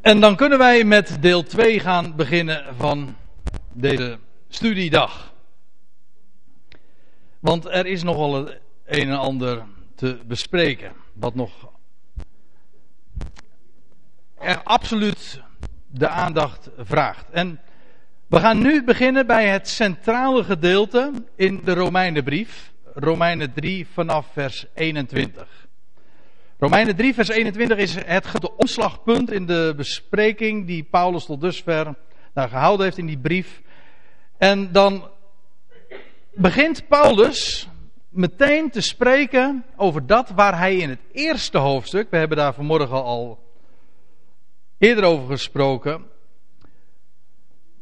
En dan kunnen wij met deel 2 gaan beginnen van deze studiedag. Want er is nogal het een en ander te bespreken. Wat nog er absoluut de aandacht vraagt. En we gaan nu beginnen bij het centrale gedeelte in de Romeinenbrief. Romeinen 3 vanaf vers 21. Romeinen 3, vers 21 is het omslagpunt in de bespreking die Paulus tot dusver daar gehouden heeft in die brief. En dan begint Paulus meteen te spreken over dat waar hij in het eerste hoofdstuk, we hebben daar vanmorgen al eerder over gesproken,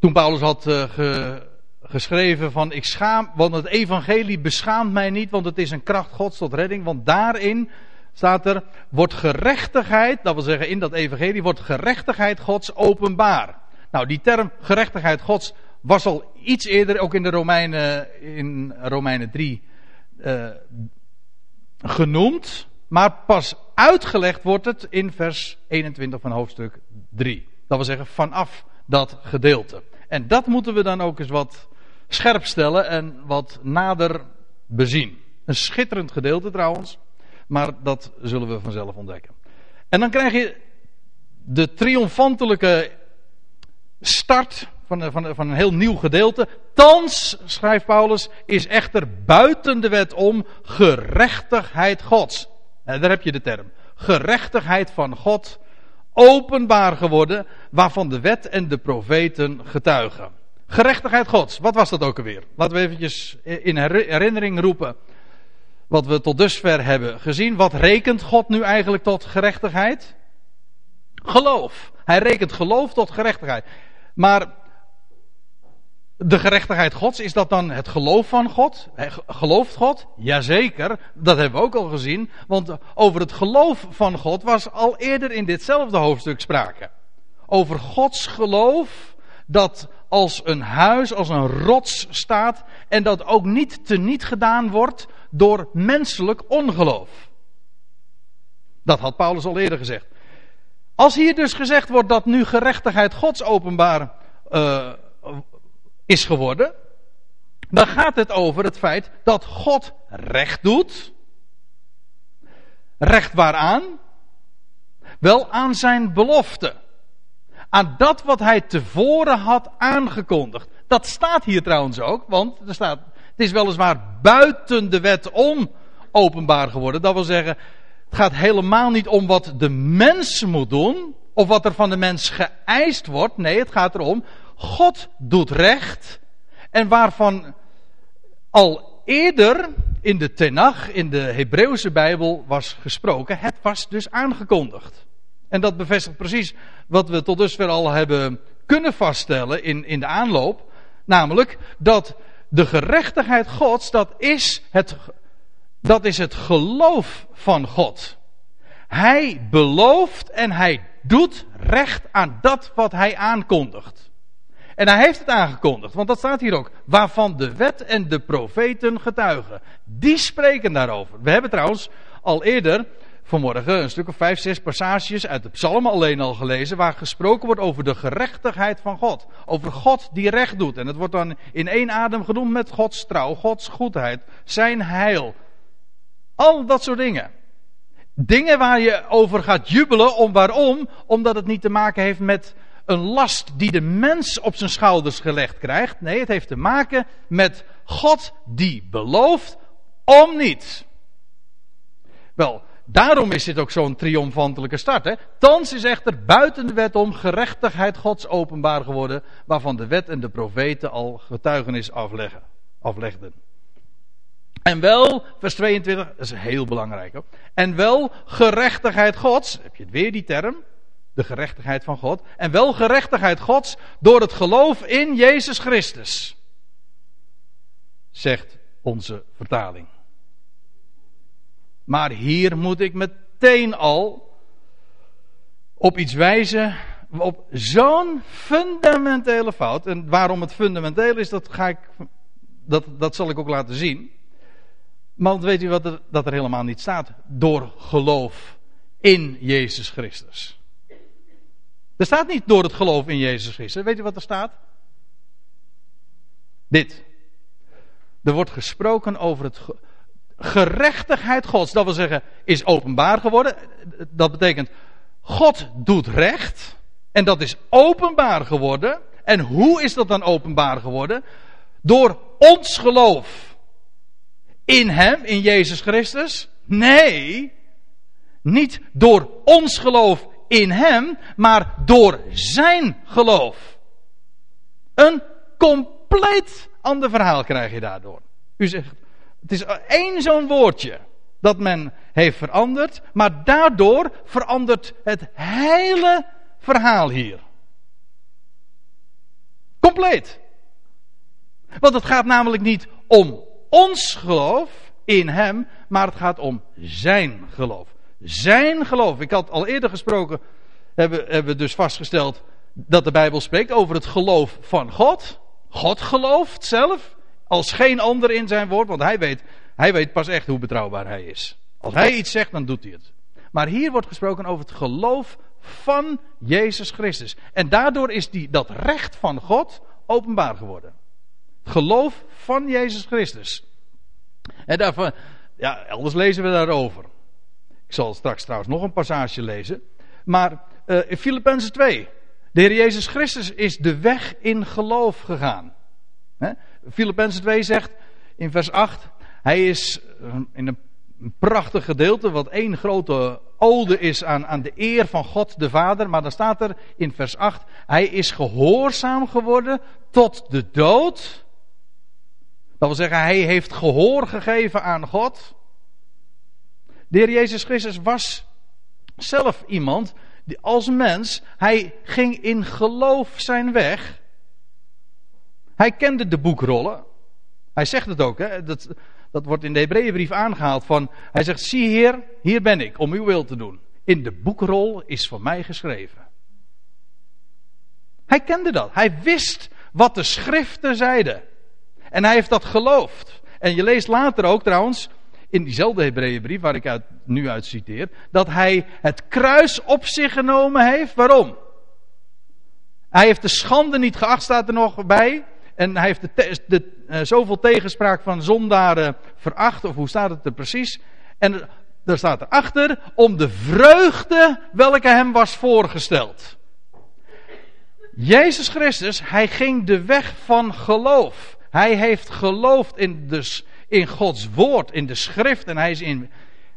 toen Paulus had uh, geschreven van ik schaam, want het evangelie beschaamt mij niet, want het is een kracht Gods tot redding, want daarin staat er, wordt gerechtigheid, dat wil zeggen in dat evangelie, wordt gerechtigheid Gods openbaar. Nou, die term gerechtigheid Gods was al iets eerder, ook in de Romeinen, in Romeinen 3, uh, genoemd. Maar pas uitgelegd wordt het in vers 21 van hoofdstuk 3. Dat wil zeggen vanaf dat gedeelte. En dat moeten we dan ook eens wat scherp stellen en wat nader bezien. Een schitterend gedeelte trouwens. Maar dat zullen we vanzelf ontdekken. En dan krijg je de triomfantelijke start van, van, van een heel nieuw gedeelte. Thans, schrijft Paulus, is echter buiten de wet om gerechtigheid Gods. En daar heb je de term. Gerechtigheid van God openbaar geworden, waarvan de wet en de profeten getuigen. Gerechtigheid Gods, wat was dat ook alweer? Laten we eventjes in herinnering roepen wat we tot dusver hebben gezien. Wat rekent God nu eigenlijk tot gerechtigheid? Geloof. Hij rekent geloof tot gerechtigheid. Maar de gerechtigheid Gods, is dat dan het geloof van God? Gelooft God? Jazeker, dat hebben we ook al gezien. Want over het geloof van God was al eerder in ditzelfde hoofdstuk sprake. Over Gods geloof dat als een huis, als een rots staat en dat ook niet teniet gedaan wordt door menselijk ongeloof. Dat had Paulus al eerder gezegd. Als hier dus gezegd wordt dat nu gerechtigheid Gods openbaar uh, is geworden, dan gaat het over het feit dat God recht doet. Recht waaraan? Wel aan zijn belofte. Aan dat wat hij tevoren had aangekondigd. Dat staat hier trouwens ook, want er staat, het is weliswaar buiten de wet om openbaar geworden. Dat wil zeggen, het gaat helemaal niet om wat de mens moet doen, of wat er van de mens geëist wordt. Nee, het gaat erom, God doet recht. En waarvan al eerder in de Tenach, in de Hebreeuwse Bijbel, was gesproken, het was dus aangekondigd. En dat bevestigt precies wat we tot dusver al hebben kunnen vaststellen in, in de aanloop. Namelijk dat de gerechtigheid Gods, dat is het, dat is het geloof van God. Hij belooft en hij doet recht aan dat wat hij aankondigt. En hij heeft het aangekondigd, want dat staat hier ook. Waarvan de wet en de profeten getuigen. Die spreken daarover. We hebben trouwens al eerder vanmorgen een stuk of vijf, zes passages uit de psalmen alleen al gelezen. Waar gesproken wordt over de gerechtigheid van God. Over God die recht doet. En het wordt dan in één adem genoemd met Gods trouw, Gods goedheid, zijn heil. Al dat soort dingen. Dingen waar je over gaat jubelen. Om, waarom? Omdat het niet te maken heeft met een last die de mens op zijn schouders gelegd krijgt. Nee, het heeft te maken met God die belooft om niets. Wel, daarom is dit ook zo'n triomfantelijke start. Hè? Thans is echter buiten de wet om gerechtigheid Gods openbaar geworden, waarvan de wet en de profeten al getuigenis afleggen, aflegden. En wel, vers 22, dat is heel belangrijk hoor. En wel gerechtigheid Gods, heb je weer die term, de gerechtigheid van God. En wel gerechtigheid Gods door het geloof in Jezus Christus. Zegt onze vertaling. Maar hier moet ik meteen al op iets wijzen. Op zo'n fundamentele fout. En waarom het fundamenteel is, dat, ga ik, dat, dat zal ik ook laten zien. Want weet u wat er, dat er helemaal niet staat? Door geloof in Jezus Christus. Er staat niet door het geloof in Jezus Christus. Weet u wat er staat? Dit. Er wordt gesproken over het gerechtigheid Gods. Dat wil zeggen, is openbaar geworden. Dat betekent, God doet recht. En dat is openbaar geworden. En hoe is dat dan openbaar geworden? Door ons geloof in Hem, in Jezus Christus? Nee, niet door ons geloof in Hem, maar door Zijn geloof. Een compleet ander verhaal krijg je daardoor. U zegt, het is één zo'n woordje dat men heeft veranderd, maar daardoor verandert het hele verhaal hier. Compleet. Want het gaat namelijk niet om ons geloof in Hem, maar het gaat om Zijn geloof. Zijn geloof. Ik had al eerder gesproken, hebben, hebben we dus vastgesteld dat de Bijbel spreekt over het geloof van God. God gelooft zelf, als geen ander in zijn woord, want hij weet, hij weet pas echt hoe betrouwbaar hij is. Als hij iets zegt, dan doet hij het. Maar hier wordt gesproken over het geloof van Jezus Christus. En daardoor is die, dat recht van God openbaar geworden. Geloof van Jezus Christus. En daarvan, ja, elders lezen we daarover. Ik zal straks trouwens nog een passage lezen. Maar uh, in Filippenzen 2. De Heer Jezus Christus is de weg in geloof gegaan. Filippenzen 2 zegt in vers 8. Hij is in een prachtig gedeelte, wat één grote ode is aan, aan de eer van God de Vader. Maar dan staat er in vers 8. Hij is gehoorzaam geworden tot de dood. Dat wil zeggen, hij heeft gehoor gegeven aan God. De Heer Jezus Christus was zelf iemand die als mens, hij ging in geloof zijn weg. Hij kende de boekrollen. Hij zegt het ook, hè? Dat, dat wordt in de Hebreeënbrief aangehaald van, hij zegt, zie heer, hier ben ik om uw wil te doen. In de boekrol is voor mij geschreven. Hij kende dat. Hij wist wat de schriften zeiden. En hij heeft dat geloofd. En je leest later ook trouwens, in diezelfde Hebreeënbrief waar ik uit, nu uit citeer, dat hij het kruis op zich genomen heeft. Waarom? Hij heeft de schande niet geacht, staat er nog bij. En hij heeft de, de uh, zoveel tegenspraak van zondaren veracht, of hoe staat het er precies? En er staat erachter, om de vreugde welke hem was voorgesteld. Jezus Christus, hij ging de weg van geloof. Hij heeft geloofd in, in Gods woord, in de schrift. En hij is in,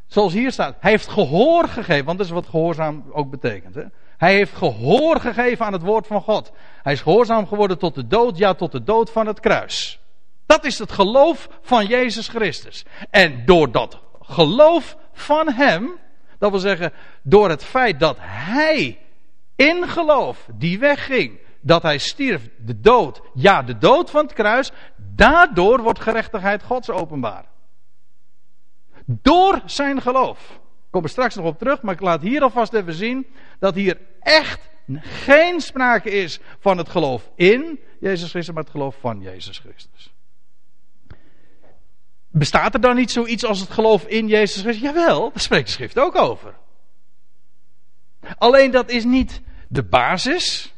zoals hier staat, hij heeft gehoor gegeven. Want dat is wat gehoorzaam ook betekent. Hè? Hij heeft gehoor gegeven aan het woord van God. Hij is gehoorzaam geworden tot de dood, ja tot de dood van het kruis. Dat is het geloof van Jezus Christus. En door dat geloof van Hem, dat wil zeggen door het feit dat Hij in geloof die weg ging, dat Hij stierf, de dood, ja de dood van het kruis, daardoor wordt gerechtigheid Gods openbaar. Door zijn geloof. Ik kom er straks nog op terug, maar ik laat hier alvast even zien dat hier echt geen sprake is van het geloof in Jezus Christus, maar het geloof van Jezus Christus. Bestaat er dan niet zoiets als het geloof in Jezus Christus? Jawel, daar spreekt de schrift ook over. Alleen dat is niet de basis.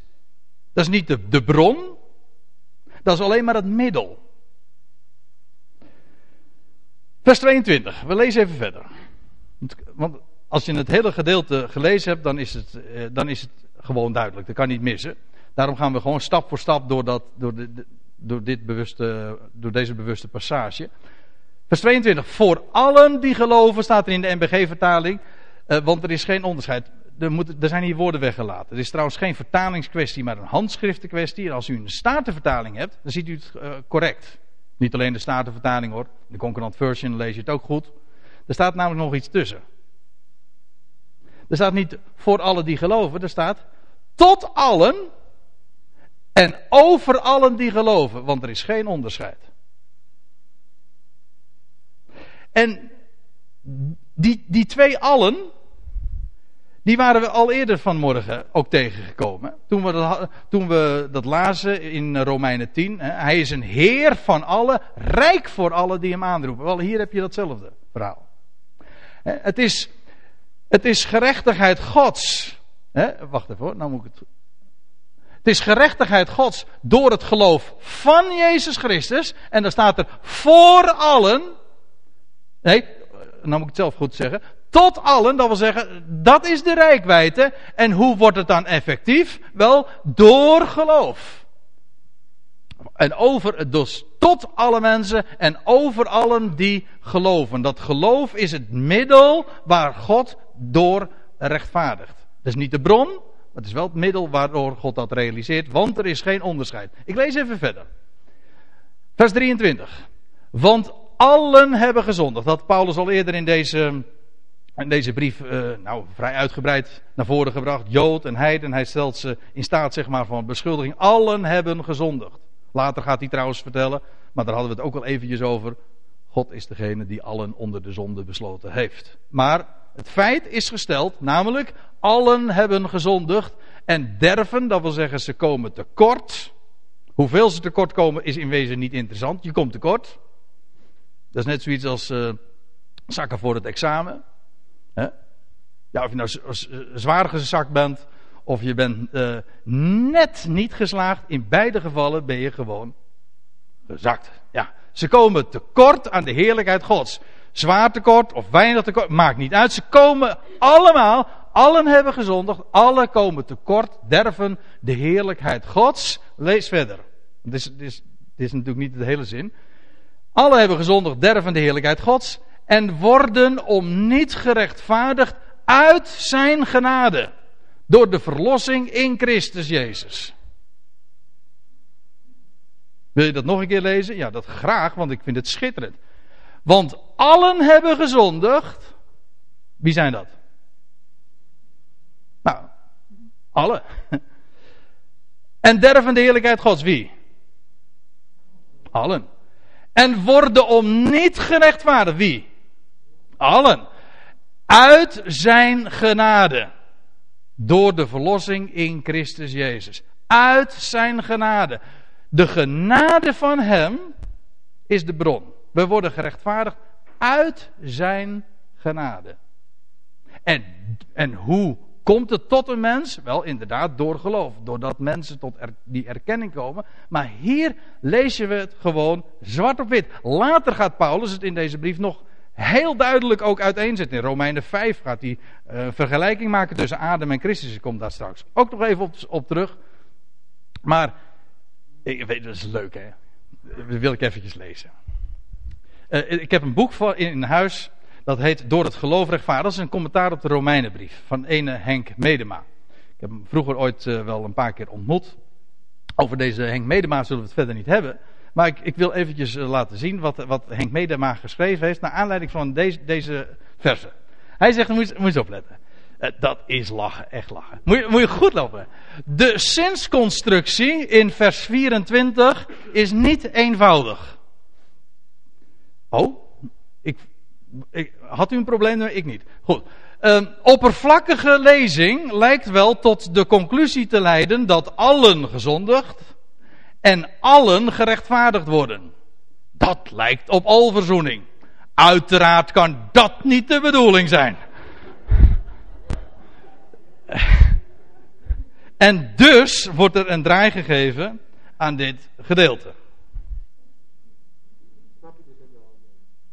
Dat is niet de, de bron. Dat is alleen maar het middel. Vers 22, we lezen even verder. Want als je het hele gedeelte gelezen hebt, dan is het, eh, dan is het gewoon duidelijk. Dat kan niet missen. Daarom gaan we gewoon stap voor stap door, dat, door, de, door, dit bewuste, door deze bewuste passage. Vers 22. Voor allen die geloven, staat er in de NBG-vertaling. Uh, want er is geen onderscheid. Er, moet, er, zijn hier woorden weggelaten. Er is trouwens geen vertalingskwestie, maar een handschriftenkwestie. En als u een statenvertaling hebt, dan ziet u het uh, correct. Niet alleen de statenvertaling hoor. De Concordant Version lees je het ook goed. Er staat namelijk nog iets tussen. Er staat niet voor allen die geloven, er staat tot allen en over allen die geloven, want er is geen onderscheid. En die, die twee allen, die waren we al eerder vanmorgen ook tegengekomen. Toen we dat, toen we dat lazen in Romeinen 10. Hè, hij is een heer van allen, rijk voor allen die hem aanroepen. Wel, hier heb je datzelfde verhaal. Het is, het is gerechtigheid Gods Hè, wacht even hoor, nou moet ik het. Het is gerechtigheid Gods door het geloof van Jezus Christus. En dan staat er voor allen. Nee, nou moet ik het zelf goed zeggen. Tot allen, dat wil zeggen, dat is de rijkwijde. En hoe wordt het dan effectief? Wel, door geloof. En over, dus tot alle mensen en over allen die geloven. Dat geloof is het middel waar God door rechtvaardigt. Dat is niet de bron, maar het is wel het middel waardoor God dat realiseert, want er is geen onderscheid. Ik lees even verder. Vers 23. Want allen hebben gezondigd. Dat Paulus al eerder in deze, in deze brief uh, nou, vrij uitgebreid naar voren gebracht. Jood en Heid. hij stelt ze in staat zeg maar, van beschuldiging. Allen hebben gezondigd. Later gaat hij trouwens vertellen, maar daar hadden we het ook al eventjes over. God is degene die allen onder de zonde besloten heeft. Maar het feit is gesteld, namelijk allen hebben gezondigd en derven, dat wil zeggen ze komen tekort. Hoeveel ze tekort komen is in wezen niet interessant. Je komt tekort. Dat is net zoiets als uh, zakken voor het examen. Ja, of je nou zwaar gezakt bent of je bent uh, net niet geslaagd. In beide gevallen ben je gewoon gezakt. Ja, ze komen tekort aan de heerlijkheid Gods. Zwaar tekort of weinig tekort, maakt niet uit. Ze komen allemaal, allen hebben gezondigd, allen komen tekort, derven de heerlijkheid Gods. Lees verder. Dit is, dit is, dit is natuurlijk niet de hele zin. Allen hebben gezondigd, derven de heerlijkheid Gods en worden om niet gerechtvaardigd uit zijn genade. Door de verlossing in Christus Jezus. Wil je dat nog een keer lezen? Ja, dat graag, want ik vind het schitterend. Want allen hebben gezondigd. Wie zijn dat? Nou, alle. En derven de heerlijkheid Gods. Wie? Allen. En worden om niet gerechtvaardigd. Wie? Allen. Uit zijn genade. Door de verlossing in Christus Jezus. Uit zijn genade. De genade van Hem is de bron. We worden gerechtvaardigd uit zijn genade. En, en hoe komt het tot een mens? Wel, inderdaad, door geloof. Doordat mensen tot die erkenning komen. Maar hier lezen we het gewoon zwart op wit. Later gaat Paulus het in deze brief nog heel duidelijk ook uiteenzetten. In Romeinen 5 gaat hij uh, vergelijking maken tussen Adam en Christus. Ik kom daar straks ook nog even op, op terug. Maar, ik weet, dat is leuk hè. Dat wil ik eventjes lezen. Uh, ik heb een boek in huis. Dat heet Door het geloof rechtvaardig. Dat is een commentaar op de Romeinenbrief van ene Henk Medema. Ik heb hem vroeger ooit uh, wel een paar keer ontmoet. Over deze Henk Medema zullen we het verder niet hebben. Maar ik, ik wil eventjes uh, laten zien wat, wat Henk Medema geschreven heeft. Naar aanleiding van deze, deze versen. Hij zegt, moet moet je opletten. Dat is lachen, echt lachen. Moet je, moet je goed lopen. De zinsconstructie in vers 24 is niet eenvoudig. Oh, ik, ik, had u een probleem? Ik niet. Goed. Een oppervlakkige lezing lijkt wel tot de conclusie te leiden dat allen gezondigd en allen gerechtvaardigd worden. Dat lijkt op alverzoening. Uiteraard kan dat niet de bedoeling zijn. En dus wordt er een draai gegeven aan dit gedeelte.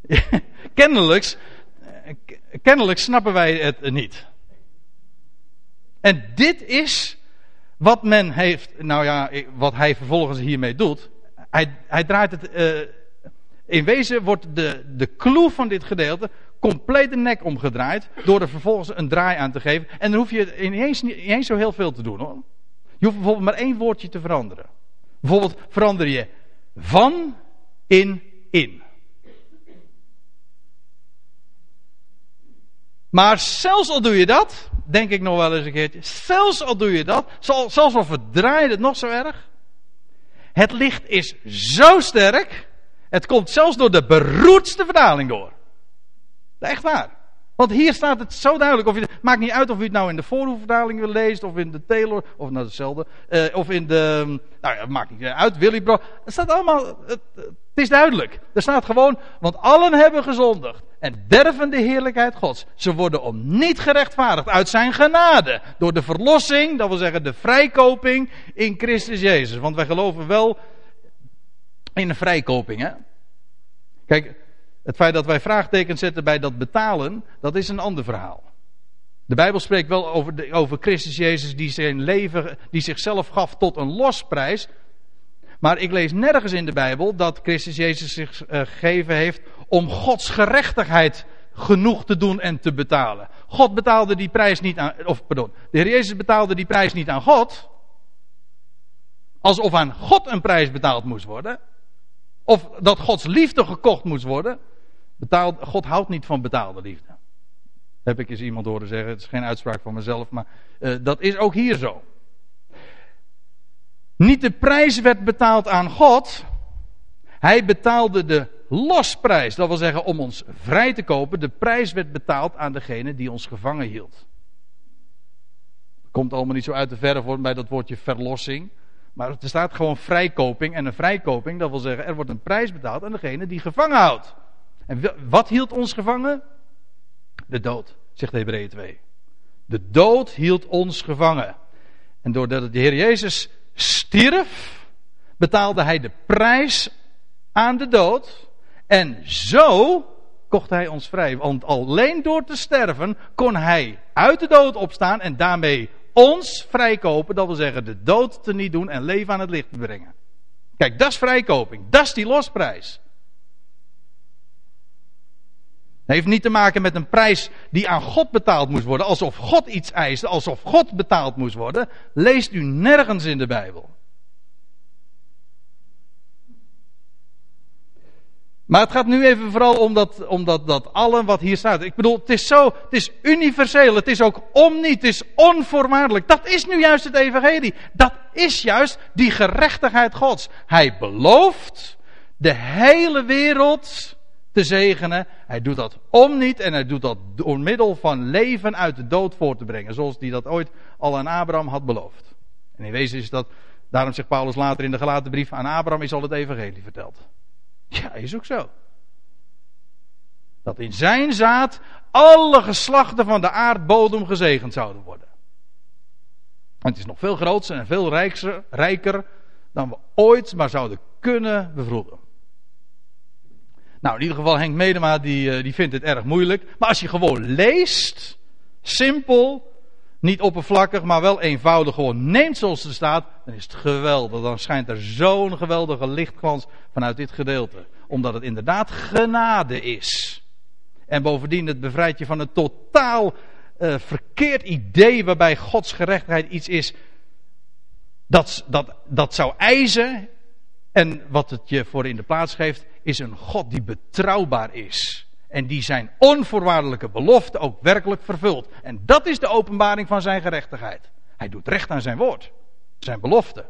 kennelijk, kennelijk snappen wij het niet. En dit is wat men heeft, nou ja, wat hij vervolgens hiermee doet. Hij, hij draait het, uh, in wezen wordt de, de clue van dit gedeelte compleet de nek omgedraaid. Door er vervolgens een draai aan te geven. En dan hoef je ineens, niet eens zo heel veel te doen hoor. Je hoeft bijvoorbeeld maar één woordje te veranderen. Bijvoorbeeld verander je van in in. Maar zelfs al doe je dat, denk ik nog wel eens een keertje, zelfs al doe je dat, zelfs al verdraai het nog zo erg, het licht is zo sterk, het komt zelfs door de beroerdste verdaling door. Echt waar. Want hier staat het zo duidelijk. Of je, maakt niet uit of u het nou in de voorhoefvertaling wil lezen, of in de Taylor, of nou hetzelfde. Uh, of in de. Nou ja, maakt niet uit, Willy Bro. Het staat allemaal. Het, het, is duidelijk. Er staat gewoon. Want allen hebben gezondigd. En derven de heerlijkheid Gods. Ze worden om niet gerechtvaardigd uit zijn genade. Door de verlossing, dat wil zeggen de vrijkoping in Christus Jezus. Want wij geloven wel in een vrijkoping, hè? Kijk, het feit dat wij vraagtekens zetten bij dat betalen, dat is een ander verhaal. De Bijbel spreekt wel over, de, over Christus Jezus die zijn leven, die zichzelf gaf tot een losprijs. Maar ik lees nergens in de Bijbel dat Christus Jezus zich uh, gegeven heeft om Gods gerechtigheid genoeg te doen en te betalen. God betaalde die prijs niet aan, of pardon, de Heer Jezus betaalde die prijs niet aan God. Alsof aan God een prijs betaald moest worden. Of dat Gods liefde gekocht moest worden. Betaald, God houdt niet van betaalde liefde. Heb ik eens iemand horen zeggen. Het is geen uitspraak van mezelf, maar uh, dat is ook hier zo. Niet de prijs werd betaald aan God. Hij betaalde de losprijs. Dat wil zeggen om ons vrij te kopen. De prijs werd betaald aan degene die ons gevangen hield. Komt allemaal niet zo uit de verre voor bij dat woordje verlossing. Maar er staat gewoon vrijkoping. En een vrijkoping, dat wil zeggen, er wordt een prijs betaald aan degene die gevangen houdt. En wat hield ons gevangen? De dood, zegt Hebreeën 2. De dood hield ons gevangen. En doordat de Heer Jezus stierf, betaalde hij de prijs aan de dood. En zo kocht hij ons vrij. Want alleen door te sterven kon hij uit de dood opstaan en daarmee ons vrijkopen. Dat wil zeggen de dood te niet doen en leven aan het licht brengen. Kijk, dat is vrijkoping. Dat is die losprijs. Het heeft niet te maken met een prijs die aan God betaald moest worden, alsof God iets eiste, alsof God betaald moest worden. Leest u nergens in de Bijbel. Maar het gaat nu even vooral om dat, om dat, dat allen wat hier staat. Ik bedoel, het is zo, het is universeel, het is ook omniet, het is onvoorwaardelijk. Dat is nu juist het evangelie. Dat is juist die gerechtigheid Gods. Hij belooft de hele wereld te zegenen. Hij doet dat om niet en hij doet dat door middel van leven uit de dood voor te brengen. Zoals hij dat ooit al aan Abraham had beloofd. En in wezen is dat, daarom zegt Paulus later in de gelaten brief, aan Abraham is al het evangelie verteld. Ja, is ook zo. Dat in zijn zaad alle geslachten van de aardbodem gezegend zouden worden. En het is nog veel groter en veel rijker, rijker dan we ooit maar zouden kunnen bevroeden. Nou, in ieder geval Henk Medema die, eh, die vindt het erg moeilijk. Maar als je gewoon leest, simpel, niet oppervlakkig, maar wel eenvoudig gewoon neemt zoals het staat, dan is het geweldig. Dan schijnt er zo'n geweldige lichtglans vanuit dit gedeelte. Omdat het inderdaad genade is. En bovendien, het bevrijdt je van een totaal uh, verkeerd idee waarbij Gods gerechtigheid iets is dat, dat, dat zou eisen. En wat het je voor in de plaats geeft, is een God die betrouwbaar is. En die zijn onvoorwaardelijke belofte ook werkelijk vervult. En dat is de openbaring van zijn gerechtigheid. Hij doet recht aan zijn woord. Zijn belofte.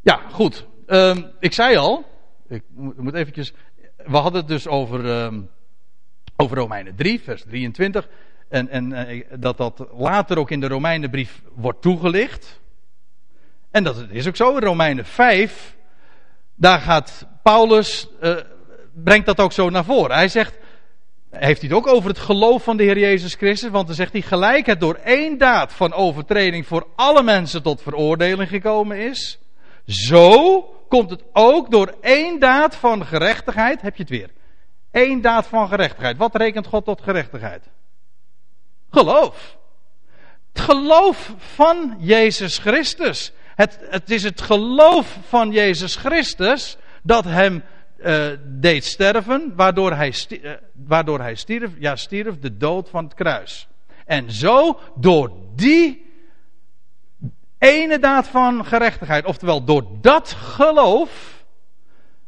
Ja, goed. Um, ik zei al. Ik moet eventjes. We hadden het dus over, um, over Romeinen 3, vers 23. En, en uh, dat dat later ook in de Romeinenbrief wordt toegelicht. En dat is ook zo. In Romeinen 5. Daar gaat Paulus. Uh, brengt dat ook zo naar voren. Hij zegt, heeft hij het ook over het geloof van de Heer Jezus Christus? Want dan zegt hij gelijk het door één daad van overtreding voor alle mensen tot veroordeling gekomen is. Zo komt het ook door één daad van gerechtigheid. Heb je het weer? Eén daad van gerechtigheid. Wat rekent God tot gerechtigheid? Geloof. Het geloof van Jezus Christus. Het, het is het geloof van Jezus Christus dat hem uh, deed sterven, waardoor hij, uh, waardoor hij stierf, ja stierf de dood van het kruis. En zo, door die ene daad van gerechtigheid, oftewel door dat geloof,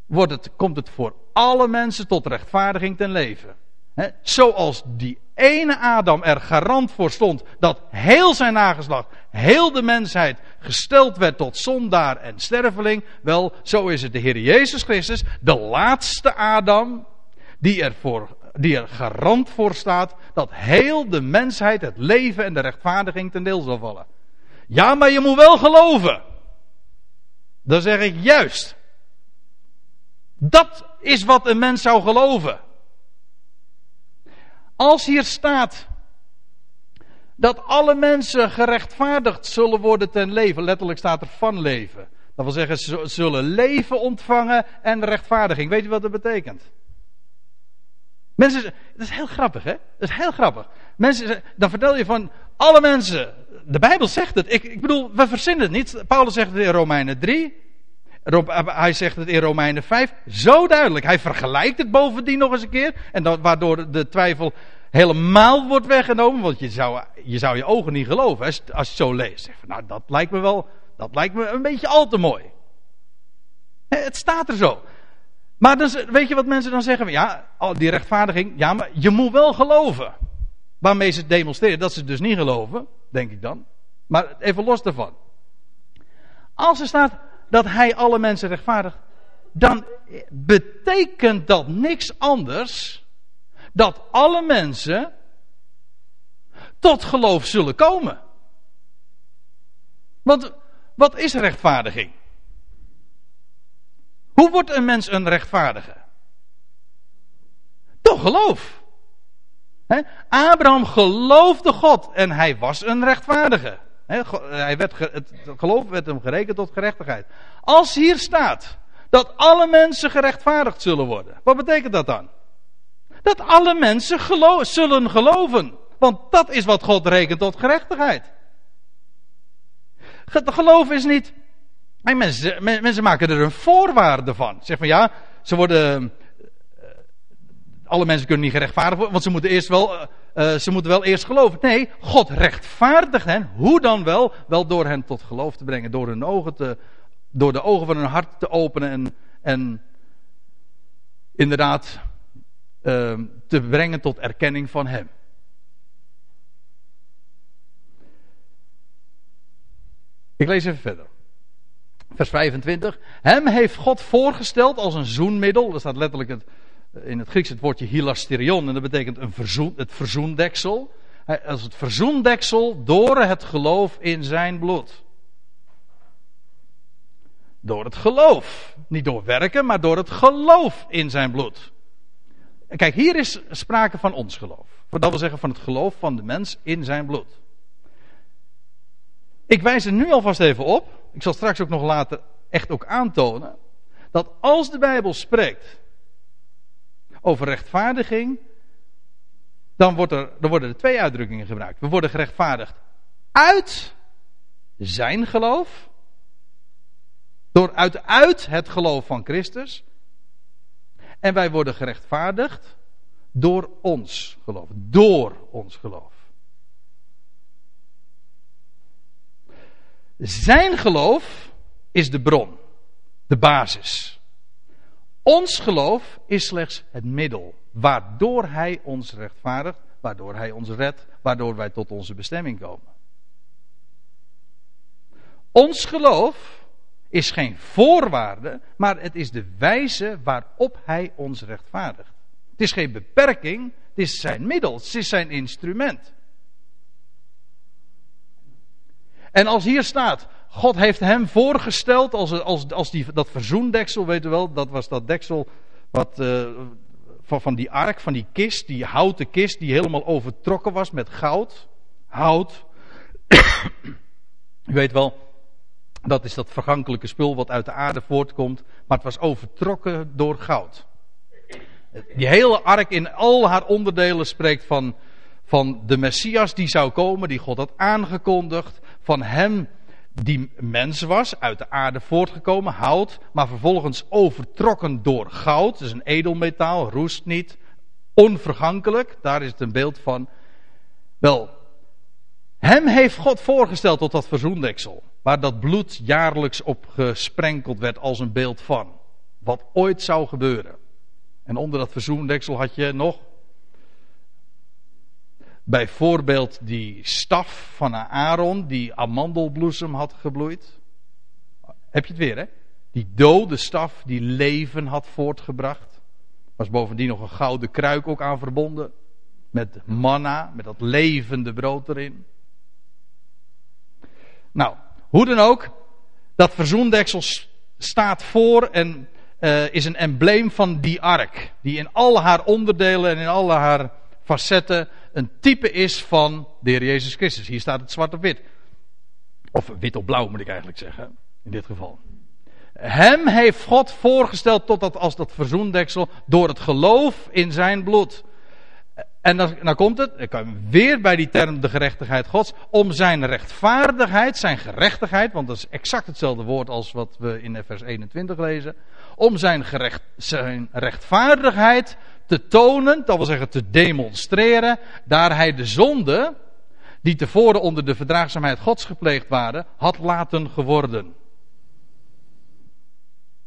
wordt het, komt het voor alle mensen tot rechtvaardiging ten leven. Zoals die ene Adam er garant voor stond dat heel zijn nageslacht, heel de mensheid gesteld werd tot zondaar en sterveling. Wel, zo is het de Heer Jezus Christus, de laatste Adam, die ervoor die er garant voor staat dat heel de mensheid het leven en de rechtvaardiging ten deel zal vallen. Ja, maar je moet wel geloven. Dan zeg ik juist. Dat is wat een mens zou geloven. Als hier staat dat alle mensen gerechtvaardigd zullen worden ten leven, letterlijk staat er van leven. Dat wil zeggen, ze zullen leven ontvangen en rechtvaardiging. Weet je wat dat betekent? Mensen, dat is heel grappig, hè? Dat is heel grappig. Mensen, dan vertel je van alle mensen. De Bijbel zegt het. Ik, ik bedoel, we verzinnen het niet. Paulus zegt het in Romeinen 3. Hij zegt het in Romeinen 5. Zo duidelijk. Hij vergelijkt het bovendien nog eens een keer. En dat, waardoor de twijfel helemaal wordt weggenomen. Want je zou je, zou je ogen niet geloven als, je het zo leest. Nou, dat lijkt me wel. Dat lijkt me een beetje al te mooi. Het staat er zo. Maar dan, weet je wat mensen dan zeggen? Ja, die rechtvaardiging, ja, maar je moet wel geloven. Waarmee ze demonstreren dat ze dus niet geloven, denk ik dan. Maar even los daarvan. Als er staat dat hij alle mensen rechtvaardigt, dan betekent dat niks anders dat alle mensen tot geloof zullen komen. Want wat is rechtvaardiging? Hoe wordt een mens een rechtvaardige? Toch geloof. Abraham geloofde God en hij was een rechtvaardige. Hij werd, het geloof werd hem gerekend tot gerechtigheid. Als hier staat dat alle mensen gerechtvaardigd zullen worden, wat betekent dat dan? Dat alle mensen zullen geloven. Want dat is wat God rekent tot gerechtigheid. Geloof is niet en mensen, maken er een voorwaarde van. Zeg van ja, ze worden. Eh, alle mensen kunnen niet gerechtvaardigd worden, want ze moeten eerst wel. Uh, ze moeten wel eerst geloven. Nee, God rechtvaardigt hen. Hoe dan wel? Wel door hen tot geloof te brengen. Door hun ogen te. Door de ogen van hun hart te openen en. en inderdaad. Uh, te brengen tot erkenning van Hem. Ik lees even verder. Vers 25. Hem heeft God voorgesteld als een zoenmiddel. Dat staat letterlijk het, in het Grieks het woordje hilasterion. En dat betekent een verzoen, het verzoendeksel. Als het verzoendeksel door het geloof in zijn bloed. Door het geloof. Niet door werken, maar door het geloof in zijn bloed. Kijk, hier is sprake van ons geloof. Dat wil zeggen van het geloof van de mens in zijn bloed. Ik wijs er nu alvast even op. Ik zal straks ook nog later echt ook aantonen. Dat als de Bijbel spreekt over rechtvaardiging. Dan, wordt er, worden er twee uitdrukkingen gebruikt. We worden gerechtvaardigd uit zijn geloof. Door uit, uit het geloof van Christus. En wij worden gerechtvaardigd door ons geloof. Door ons geloof. Zijn geloof is de bron, de basis. Ons geloof is slechts het middel waardoor Hij ons rechtvaardigt, waardoor Hij ons redt, waardoor wij tot onze bestemming komen. Ons geloof is geen voorwaarde, maar het is de wijze waarop Hij ons rechtvaardigt. Het is geen beperking, het is zijn middel, het is zijn instrument. En als hier staat, God heeft hem voorgesteld als, als, als die, dat verzoendeksel, weet u wel, dat was dat deksel wat, uh, van, van die ark, van die kist, die houten kist die helemaal overtrokken was met goud. Hout. u weet wel, dat is dat vergankelijke spul wat uit de aarde voortkomt, maar het was overtrokken door goud. Die hele ark in al haar onderdelen spreekt van, van de Messias die zou komen, die God had aangekondigd van hem die mens was, uit de aarde voortgekomen, hout, maar vervolgens overtrokken door goud. Is een edelmetaal, roest niet, onvergankelijk. Daar is het een beeld van. Wel, hem heeft God voorgesteld tot dat verzoendeksel, waar dat bloed jaarlijks op gesprenkeld werd als een beeld van. Wat ooit zou gebeuren. En onder dat verzoendeksel had je nog Bijvoorbeeld die staf van Aaron die amandelbloesem had gebloeid. Heb je het weer, hè? Die dode staf die leven had voortgebracht. Was bovendien nog een gouden kruik ook aan verbonden. Met manna, met dat levende brood erin. Nou, hoe dan ook, dat verzoendeksel staat voor en uh, is een embleem van die ark. Die in al haar onderdelen en in alle haar facetten een type is van de Heer Jezus Christus. Hier staat het zwart op wit. Of wit op blauw moet ik eigenlijk zeggen, in dit geval. Hem heeft God voorgesteld tot dat als dat verzoendeksel door het geloof in zijn bloed. En dan, dan komt het, kom weer bij die term de gerechtigheid Gods, om zijn rechtvaardigheid, zijn gerechtigheid, want dat is exact hetzelfde woord als wat we in vers 21 lezen, om zijn, gerecht, zijn rechtvaardigheid te tonen, dat wil zeggen te demonstreren, daar hij de zonde, die tevoren onder de verdraagzaamheid Gods gepleegd waren, had laten geworden.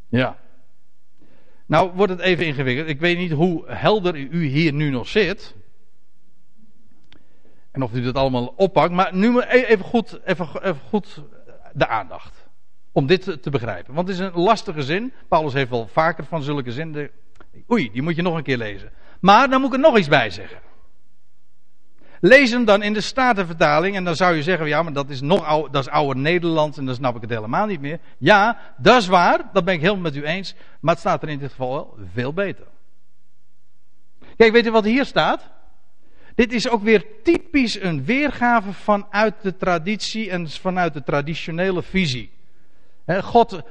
Ja. Nou wordt het even ingewikkeld. Ik weet niet hoe helder u hier nu nog zit. En of u dat allemaal oppakt. Maar nu e- even goed, even, even goed de aandacht. Om dit te begrijpen. Want het is een lastige zin. Paulus heeft wel vaker van zulke zinnen. Oei, die moet je nog een keer lezen. Maar dan moet ik er nog iets bij zeggen. Lees hem dan in de Statenvertaling en dan zou je zeggen, ja, maar dat is nog oude, dat is oude Nederlands en dan snap ik het helemaal niet meer. Ja, dat is waar, dat ben ik helemaal met u eens, maar het staat er in dit geval wel veel beter. Kijk, weet u wat hier staat? Dit is ook weer typisch een weergave vanuit de traditie en vanuit de traditionele visie. God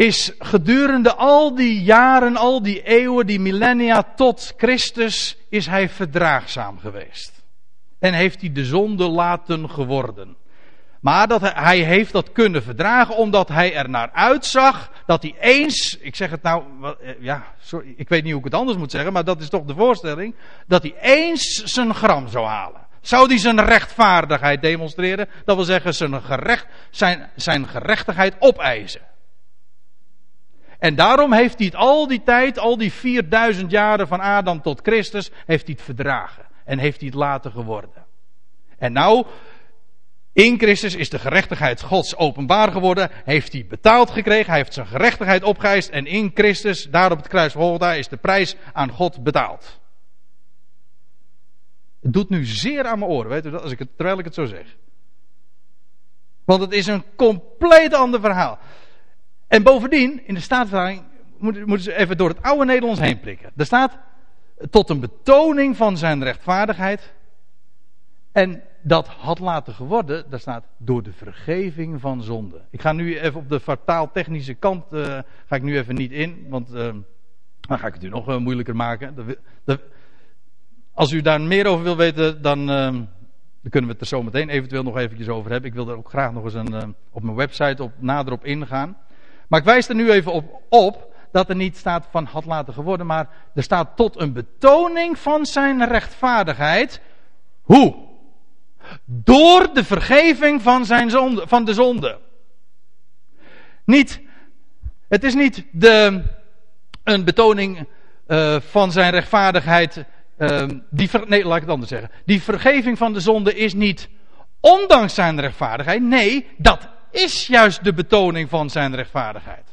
is gedurende al die jaren, al die eeuwen, die millennia tot Christus, is hij verdraagzaam geweest. En heeft hij de zonde laten geworden. Maar dat hij, heeft dat kunnen verdragen omdat hij er naar uitzag dat hij eens, ik zeg het nou, eh, ja, sorry, ik weet niet hoe ik het anders moet zeggen, maar dat is toch de voorstelling, dat hij eens zijn gram zou halen. Zou hij zijn rechtvaardigheid demonstreren? Dat wil zeggen zijn, gerecht, zijn, zijn gerechtigheid opeisen. En daarom heeft hij het al die tijd, al die 4000 jaren van Adam tot Christus, heeft hij het verdragen. En heeft hij het later geworden. En nou, in Christus is de gerechtigheid Gods openbaar geworden. Heeft hij betaald gekregen. Hij heeft zijn gerechtigheid opgeëist. En in Christus, daar op het kruis van is de prijs aan God betaald. Het doet nu zeer aan mijn oren, weet u dat, als ik het, terwijl ik het zo zeg. Want het is een compleet ander verhaal. En bovendien, in de staatsvertaling, moeten ze even door het oude Nederlands heen prikken. Er staat, tot een betoning van zijn rechtvaardigheid. En dat had later geworden, daar staat, door de vergeving van zonde. Ik ga nu even op de vertaaltechnische kant, uh, ga ik nu even niet in, want uh, dan ga ik het u nog uh, moeilijker maken. De, als u daar meer over wil weten, dan, dan, kunnen we het er zo meteen eventueel nog eventjes over hebben. Ik wil er ook graag nog eens een, op mijn website op, nader op ingaan. Maar ik wijs er nu even op, op dat er niet staat van had laten geworden, maar er staat tot een betoning van zijn rechtvaardigheid. Hoe? Door de vergeving van, zijn zonde, van de zonde. Niet, het is niet de, een betoning uh, van zijn rechtvaardigheid. Uh, die nee, laat ik het anders zeggen. Die vergeving van de zonde is niet ondanks zijn rechtvaardigheid. Nee, dat is juist de betoning van zijn rechtvaardigheid.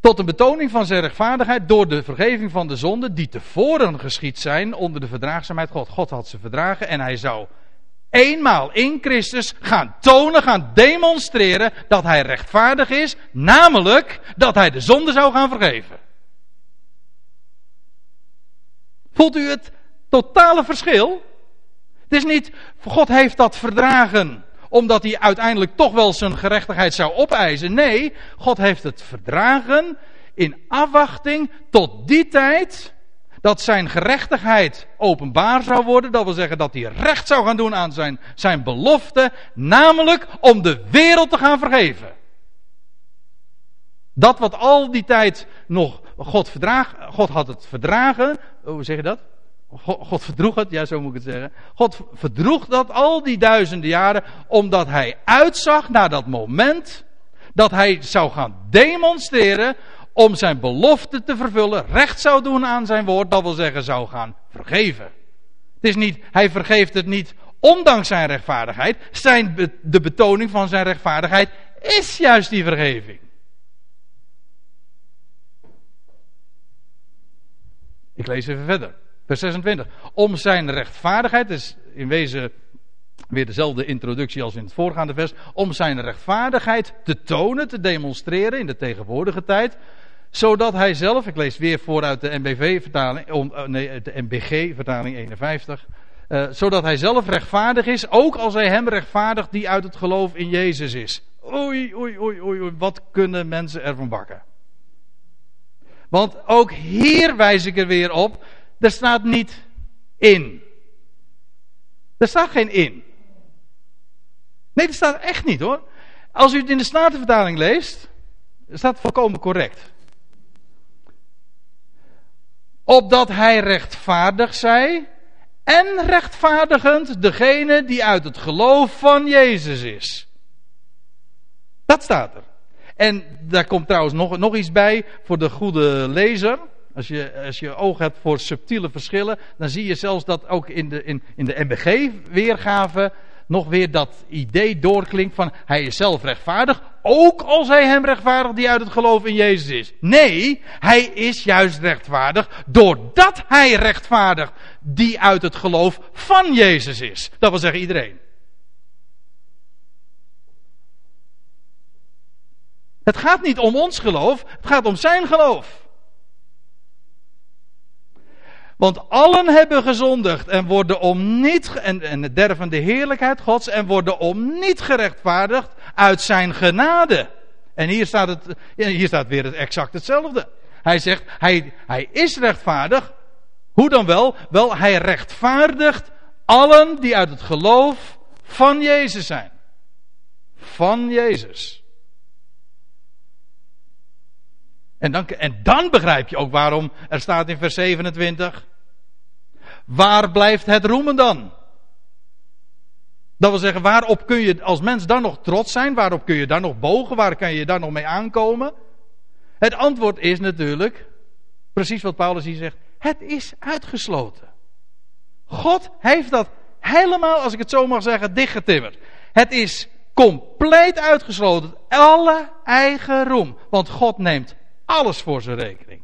Tot een betoning van zijn rechtvaardigheid door de vergeving van de zonden die tevoren geschied zijn onder de verdraagzaamheid God. God had ze verdragen en hij zou eenmaal in Christus gaan tonen, gaan demonstreren dat hij rechtvaardig is, namelijk dat hij de zonde zou gaan vergeven. Voelt u het totale verschil? Het is niet, God heeft dat verdragen omdat hij uiteindelijk toch wel zijn gerechtigheid zou opeisen. Nee, God heeft het verdragen in afwachting tot die tijd dat zijn gerechtigheid openbaar zou worden. Dat wil zeggen dat hij recht zou gaan doen aan zijn, zijn belofte, namelijk om de wereld te gaan vergeven. Dat wat al die tijd nog God God had het verdragen, hoe zeg je dat? God verdroeg het, ja zo moet ik het zeggen. God verdroeg dat al die duizenden jaren, omdat hij uitzag naar dat moment dat hij zou gaan demonstreren om zijn belofte te vervullen, recht zou doen aan zijn woord, dat wil zeggen zou gaan vergeven. Het is niet, hij vergeeft het niet ondanks zijn rechtvaardigheid, zijn, de betoning van zijn rechtvaardigheid is juist die vergeving. Ik lees even verder. Vers 26. Om zijn rechtvaardigheid, is in wezen weer dezelfde introductie als in het voorgaande vers. Om zijn rechtvaardigheid te tonen, te demonstreren in de tegenwoordige tijd. Zodat hij zelf, ik lees weer vooruit de NBV-vertaling, eh, nee, de MBG-vertaling 51. Uh, zodat hij zelf rechtvaardig is, ook als hij hem rechtvaardigt die uit het geloof in Jezus is. Oei, oei, oei, oei, wat kunnen mensen ervan bakken? Want ook hier wijs ik er weer op, er staat niet in. Er staat geen in. Nee, dat staat echt niet hoor. Als u het in de Statenvertaling leest, staat volkomen correct. Opdat hij rechtvaardig zij en rechtvaardigend degene die uit het geloof van Jezus is. Dat staat er. En daar komt trouwens nog, nog iets bij voor de goede lezer. Als je, als je oog hebt voor subtiele verschillen, dan zie je zelfs dat ook in de, in, in de MBG-weergave nog weer dat idee doorklinkt van hij is zelf rechtvaardig, ook als hij hem rechtvaardigt die uit het geloof in Jezus is. Nee, hij is juist rechtvaardig doordat hij rechtvaardigt die uit het geloof van Jezus is. Dat wil zeggen iedereen. Het gaat niet om ons geloof, het gaat om zijn geloof. Want allen hebben gezondigd en worden om niet, en, en van de heerlijkheid Gods, en worden om niet gerechtvaardigd uit zijn genade. En hier staat, het, hier staat weer het exact hetzelfde. Hij zegt, hij, hij is rechtvaardig. Hoe dan wel? Wel, hij rechtvaardigt allen die uit het geloof van Jezus zijn. Van Jezus. En dan, en dan begrijp je ook waarom er staat in vers 27. Waar blijft het roemen dan? Dat wil zeggen, waarop kun je als mens dan nog trots zijn? Waarop kun je dan nog bogen? Waar kan je dan nog mee aankomen? Het antwoord is natuurlijk, precies wat Paulus hier zegt, het is uitgesloten. God heeft dat helemaal, als ik het zo mag zeggen, dichtgetimmerd. Het is compleet uitgesloten. Alle eigen roem. Want God neemt alles voor zijn rekening.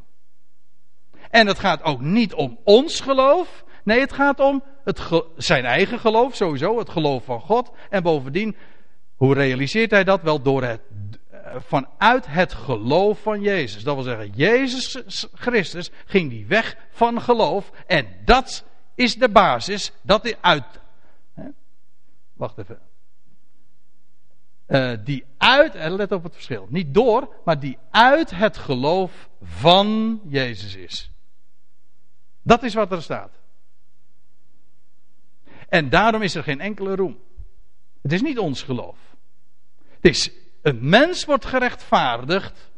En het gaat ook niet om ons geloof. Nee, het gaat om het zijn eigen geloof, sowieso, het geloof van God. En bovendien, hoe realiseert hij dat? Wel door het, eh, vanuit het geloof van Jezus. Dat wil zeggen, Jezus Christus ging die weg van geloof. En dat is de basis, dat uit. Hè? Wacht even. Uh, die uit, en let op het verschil, niet door, maar die uit het geloof van Jezus is. Dat is wat er staat. En daarom is er geen enkele roem. Het is niet ons geloof. Het is, een mens wordt gerechtvaardigd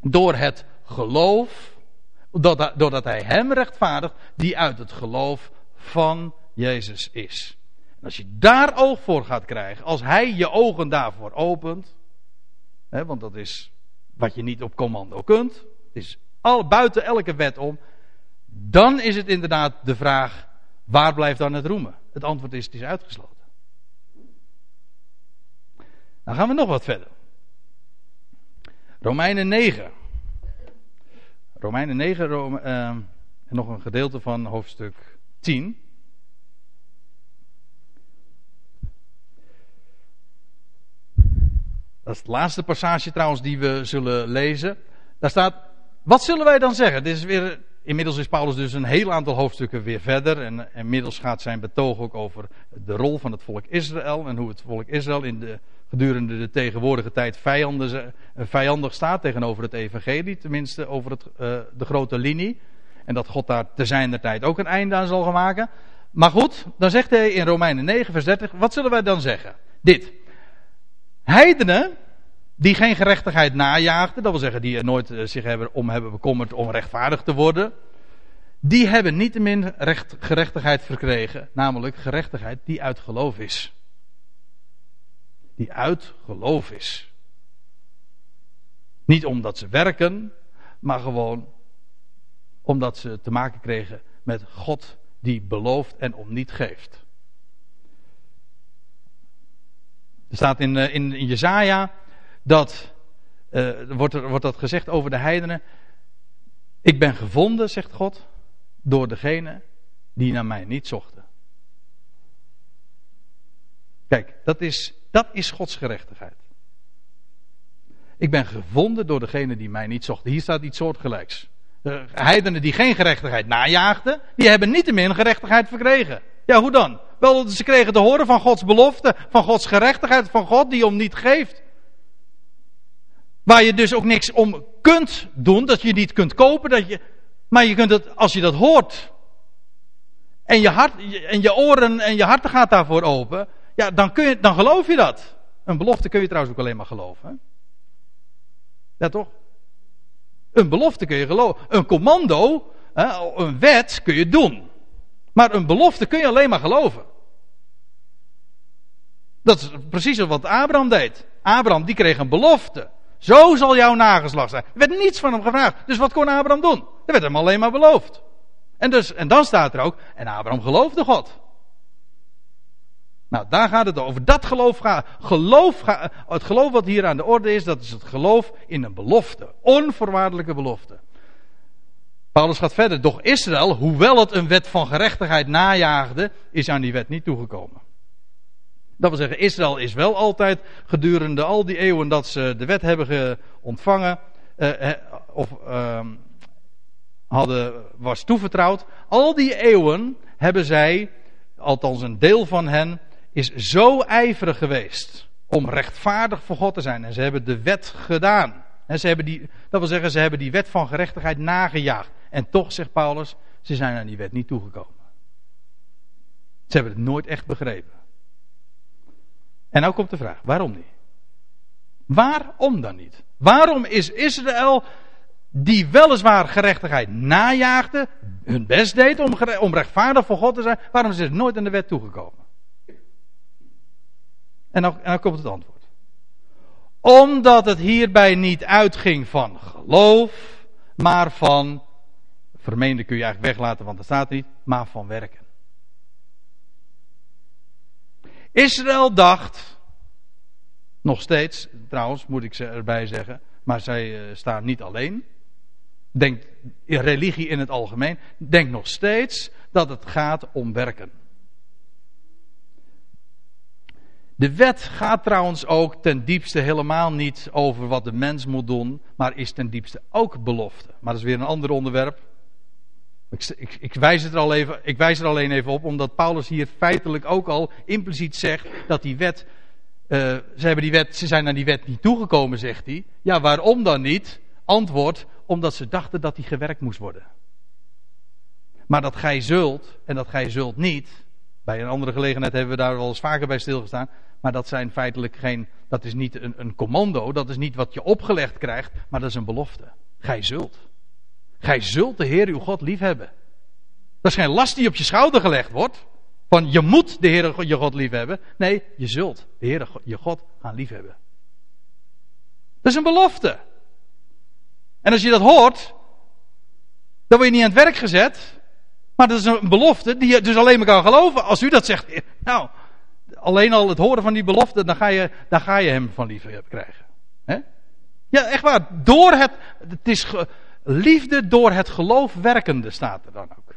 door het geloof, doordat hij hem rechtvaardigt, die uit het geloof van Jezus is. En als je daar oog voor gaat krijgen, als hij je ogen daarvoor opent, hè, want dat is wat je niet op commando kunt, het is al buiten elke wet om, dan is het inderdaad de vraag, waar blijft dan het roemen? Het antwoord is, het is uitgesloten. Dan gaan we nog wat verder. Romeinen 9. Romeinen 9, Rome, uh, en nog een gedeelte van hoofdstuk 10. Dat is het laatste passage trouwens die we zullen lezen. Daar staat, wat zullen wij dan zeggen? Dit is weer Inmiddels is Paulus dus een heel aantal hoofdstukken weer verder. En inmiddels gaat zijn betoog ook over de rol van het volk Israël. En hoe het volk Israël in de, gedurende de tegenwoordige tijd eh, vijandig staat tegenover het evangelie. Tenminste over het, uh, de grote linie. En dat God daar te zijner tijd ook een einde aan zal gaan maken. Maar goed, dan zegt hij in Romeinen 9 vers 30. Wat zullen wij dan zeggen? Dit. Heidenen die geen gerechtigheid najaagden, dat wil zeggen die er nooit eh, zich hebben, om hebben bekommerd om rechtvaardig te worden, die hebben niettemin recht, gerechtigheid verkregen, namelijk gerechtigheid die uit geloof is. Die uit geloof is. Niet omdat ze werken, maar gewoon omdat ze te maken kregen met God die belooft en om niet geeft. Er staat in, eh, in, in Jezaja dat, uh, wordt, er, wordt dat gezegd over de heidenen. Ik ben gevonden, zegt God, door degene die naar mij niet zochten. Kijk, dat is, dat is Gods gerechtigheid. Ik ben gevonden door degene die mij niet zochten. Hier staat iets soortgelijks. De heidenen die geen gerechtigheid najaagden, die hebben niettemin gerechtigheid verkregen. Ja, hoe dan? Wel, ze kregen te horen van Gods belofte, van Gods gerechtigheid, van God die om niet geeft. Waar je dus ook niks om kunt doen, dat je niet kunt kopen, dat je, maar je kunt als je dat hoort, en je, hart, en je oren en je hart gaat daarvoor open, ja, dan, kun je, dan geloof je dat. Een belofte kun je trouwens ook alleen maar geloven. Hè? Ja, toch? Een belofte kun je geloven. Een commando, een wet kun je doen. Maar een belofte kun je alleen maar geloven. Dat is precies wat Abraham deed. Abraham die kreeg een belofte. Zo zal jouw nageslacht zijn. Er werd niets van hem gevraagd. Dus wat kon Abraham doen? Er werd hem alleen maar beloofd. En, dus, en dan staat er ook, en Abraham geloofde God. Nou, daar gaat het over. Dat geloof gaat. Geloof, het geloof wat hier aan de orde is, dat is het geloof in een belofte. Onvoorwaardelijke belofte. Paulus gaat verder. Doch Israël, hoewel het een wet van gerechtigheid najaagde, is aan die wet niet toegekomen. Dat wil zeggen, Israël is wel altijd gedurende al die eeuwen dat ze de wet hebben ontvangen, eh, of eh, hadden, was toevertrouwd. Al die eeuwen hebben zij, althans een deel van hen, is zo ijverig geweest om rechtvaardig voor God te zijn. En ze hebben de wet gedaan. En ze hebben die, dat wil zeggen, ze hebben die wet van gerechtigheid nagejaagd. En toch, zegt Paulus, ze zijn aan die wet niet toegekomen. Ze hebben het nooit echt begrepen. En nou komt de vraag, waarom niet? Waarom dan niet? Waarom is Israël, die weliswaar gerechtigheid najaagde, hun best deed om, om rechtvaardig voor God te zijn, waarom is het nooit aan de wet toegekomen? En dan, en dan komt het antwoord. Omdat het hierbij niet uitging van geloof, maar van, vermeende kun je eigenlijk weglaten, want dat staat niet, maar van werken. Israël dacht, nog steeds, trouwens moet ik ze erbij zeggen, maar zij uh, staan niet alleen. Denkt religie in het algemeen, denkt nog steeds dat het gaat om werken. De wet gaat trouwens ook ten diepste helemaal niet over wat de mens moet doen, maar is ten diepste ook belofte. Maar dat is weer een ander onderwerp. Ik, ik, ik, wijs het er al even, ik wijs er alleen even op, omdat Paulus hier feitelijk ook al impliciet zegt dat die wet, uh, ze, hebben die wet, ze zijn naar die wet niet toegekomen, zegt hij. Ja, waarom dan niet? Antwoord, omdat ze dachten dat die gewerkt moest worden. Maar dat gij zult en dat gij zult niet, bij een andere gelegenheid hebben we daar wel eens vaker bij stilgestaan. Maar dat zijn feitelijk geen, dat is niet een, een commando, dat is niet wat je opgelegd krijgt, maar dat is een belofte. Gij zult. Gij zult de Heer uw God liefhebben. Dat is geen last die op je schouder gelegd wordt. Van je moet de Heer je God liefhebben. Nee, je zult de Heer je God gaan liefhebben. Dat is een belofte. En als je dat hoort, dan word je niet aan het werk gezet. Maar dat is een belofte die je dus alleen maar kan geloven als u dat zegt. Nou, alleen al het horen van die belofte, dan ga je, dan ga je hem van liefde krijgen. Ja, echt waar. Door het, het is liefde door het geloof werkende staat er dan ook.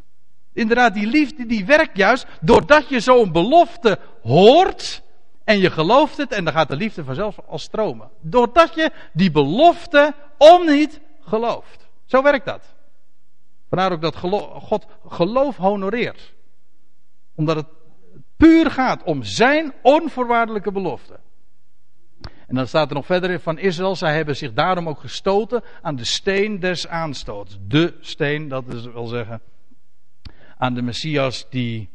Inderdaad, die liefde die werkt juist doordat je zo'n belofte hoort en je gelooft het en dan gaat de liefde vanzelf al stromen. Doordat je die belofte om niet gelooft. Zo werkt dat. Vandaar ook dat God geloof honoreert. Omdat het puur gaat om zijn onvoorwaardelijke belofte. En dan staat er nog verder van Israël, zij hebben zich daarom ook gestoten aan de steen des aanstoots. De steen, dat wel zeggen, aan de Messias die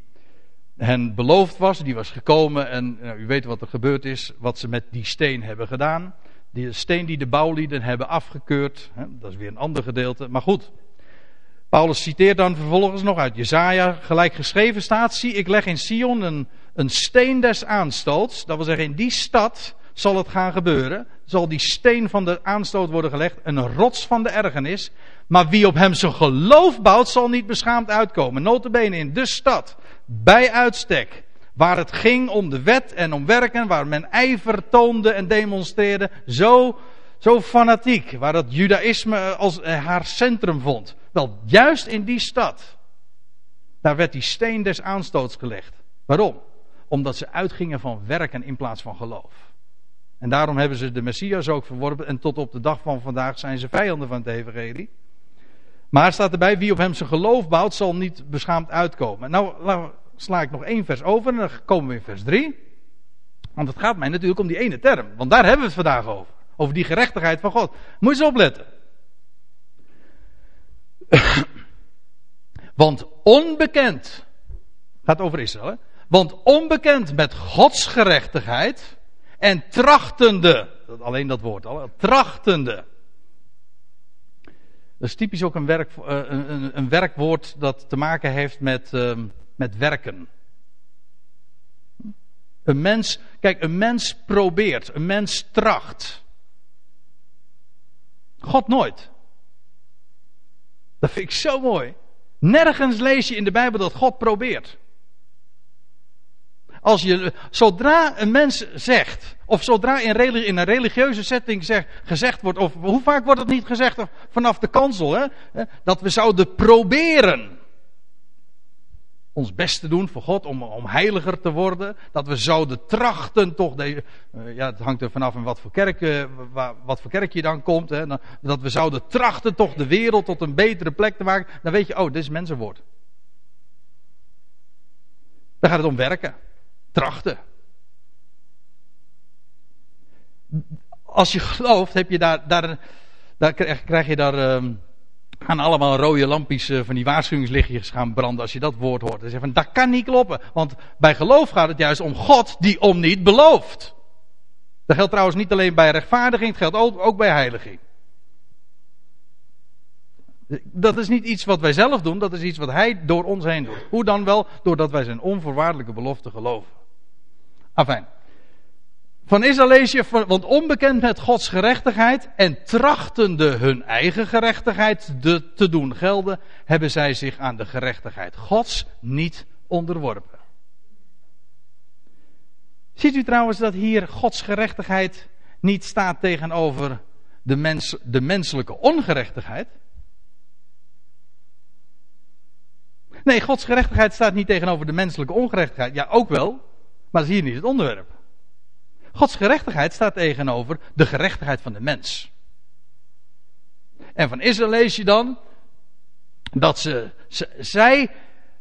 hen beloofd was, die was gekomen en nou, u weet wat er gebeurd is, wat ze met die steen hebben gedaan. Die steen die de bouwlieden hebben afgekeurd, hè, dat is weer een ander gedeelte, maar goed. Paulus citeert dan vervolgens nog uit Jezaja, gelijk geschreven staat, zie ik leg in Sion een, een steen des aanstoots, dat wil zeggen in die stad zal het gaan gebeuren, zal die steen van de aanstoot worden gelegd, een rots van de ergernis, maar wie op hem zijn geloof bouwt zal niet beschaamd uitkomen. Notabene in de stad, bij uitstek, waar het ging om de wet en om werken, waar men ijver toonde en demonstreerde, zo zo fanatiek, waar dat judaïsme als haar centrum vond. Wel, juist in die stad, daar werd die steen des aanstoots gelegd. Waarom? Omdat ze uitgingen van werken in plaats van geloof. En daarom hebben ze de Messias ook verworpen. En tot op de dag van vandaag zijn ze vijanden van het Evangelie. Maar staat erbij: wie op hem zijn geloof bouwt, zal niet beschaamd uitkomen. Nou sla ik nog één vers over en dan komen we in vers 3. Want het gaat mij natuurlijk om die ene term. Want daar hebben we het vandaag over. Over die gerechtigheid van God. Moet je eens opletten. Want onbekend. Gaat over Israël, hè? Want onbekend met Gods gerechtigheid. En trachtende. Alleen dat woord al. Trachtende. Dat is typisch ook een, werk, eh, een, een, werkwoord dat te maken heeft met, ehm, met werken. Een mens, kijk, een mens probeert, een mens tracht. God nooit. Dat vind ik zo mooi. Nergens lees je in de Bijbel dat God probeert. Als je, zodra een mens zegt, of zodra in, in een religieuze setting zeg, gezegd wordt, of hoe vaak wordt het niet gezegd vanaf de kansel, hè, dat we zouden proberen ons best te doen voor God om, om heiliger te worden. Dat we zouden trachten toch, deze, uh, ja het hangt er vanaf in wat voor kerk, uh, wat voor kerk je dan komt. Hè, dat we zouden trachten toch de wereld tot een betere plek te maken. Dan weet je, oh, dit is mensenwoord. Dan gaat het om werken. Als je gelooft, heb je daar, daar, daar krijg je daar... Uh, gaan allemaal rode lampjes eh, van die waarschuwingslichtjes gaan branden als je dat woord hoort. Dan zeg van, dat kan niet kloppen. Want bij geloof gaat het juist om God die om niet belooft. Dat geldt trouwens niet alleen bij rechtvaardiging, het geldt ook, ook bij heiliging. Dat is niet iets wat wij zelf doen, dat is iets wat Hij door ons heen doet. Hoe dan wel? Doordat wij zijn onvoorwaardelijke belofte geloven. Afijn. Van Israël lees want onbekend met Gods gerechtigheid en trachtende hun eigen gerechtigheid te doen gelden, hebben zij zich aan de gerechtigheid Gods niet onderworpen. Ziet u trouwens dat hier Gods gerechtigheid niet staat tegenover de, mens, de menselijke ongerechtigheid? Nee, Gods gerechtigheid staat niet tegenover de menselijke ongerechtigheid. Ja, ook wel, maar dat is hier niet het onderwerp. Gods gerechtigheid staat tegenover de gerechtigheid van de mens. En van Israël lees je dan dat ze, zij,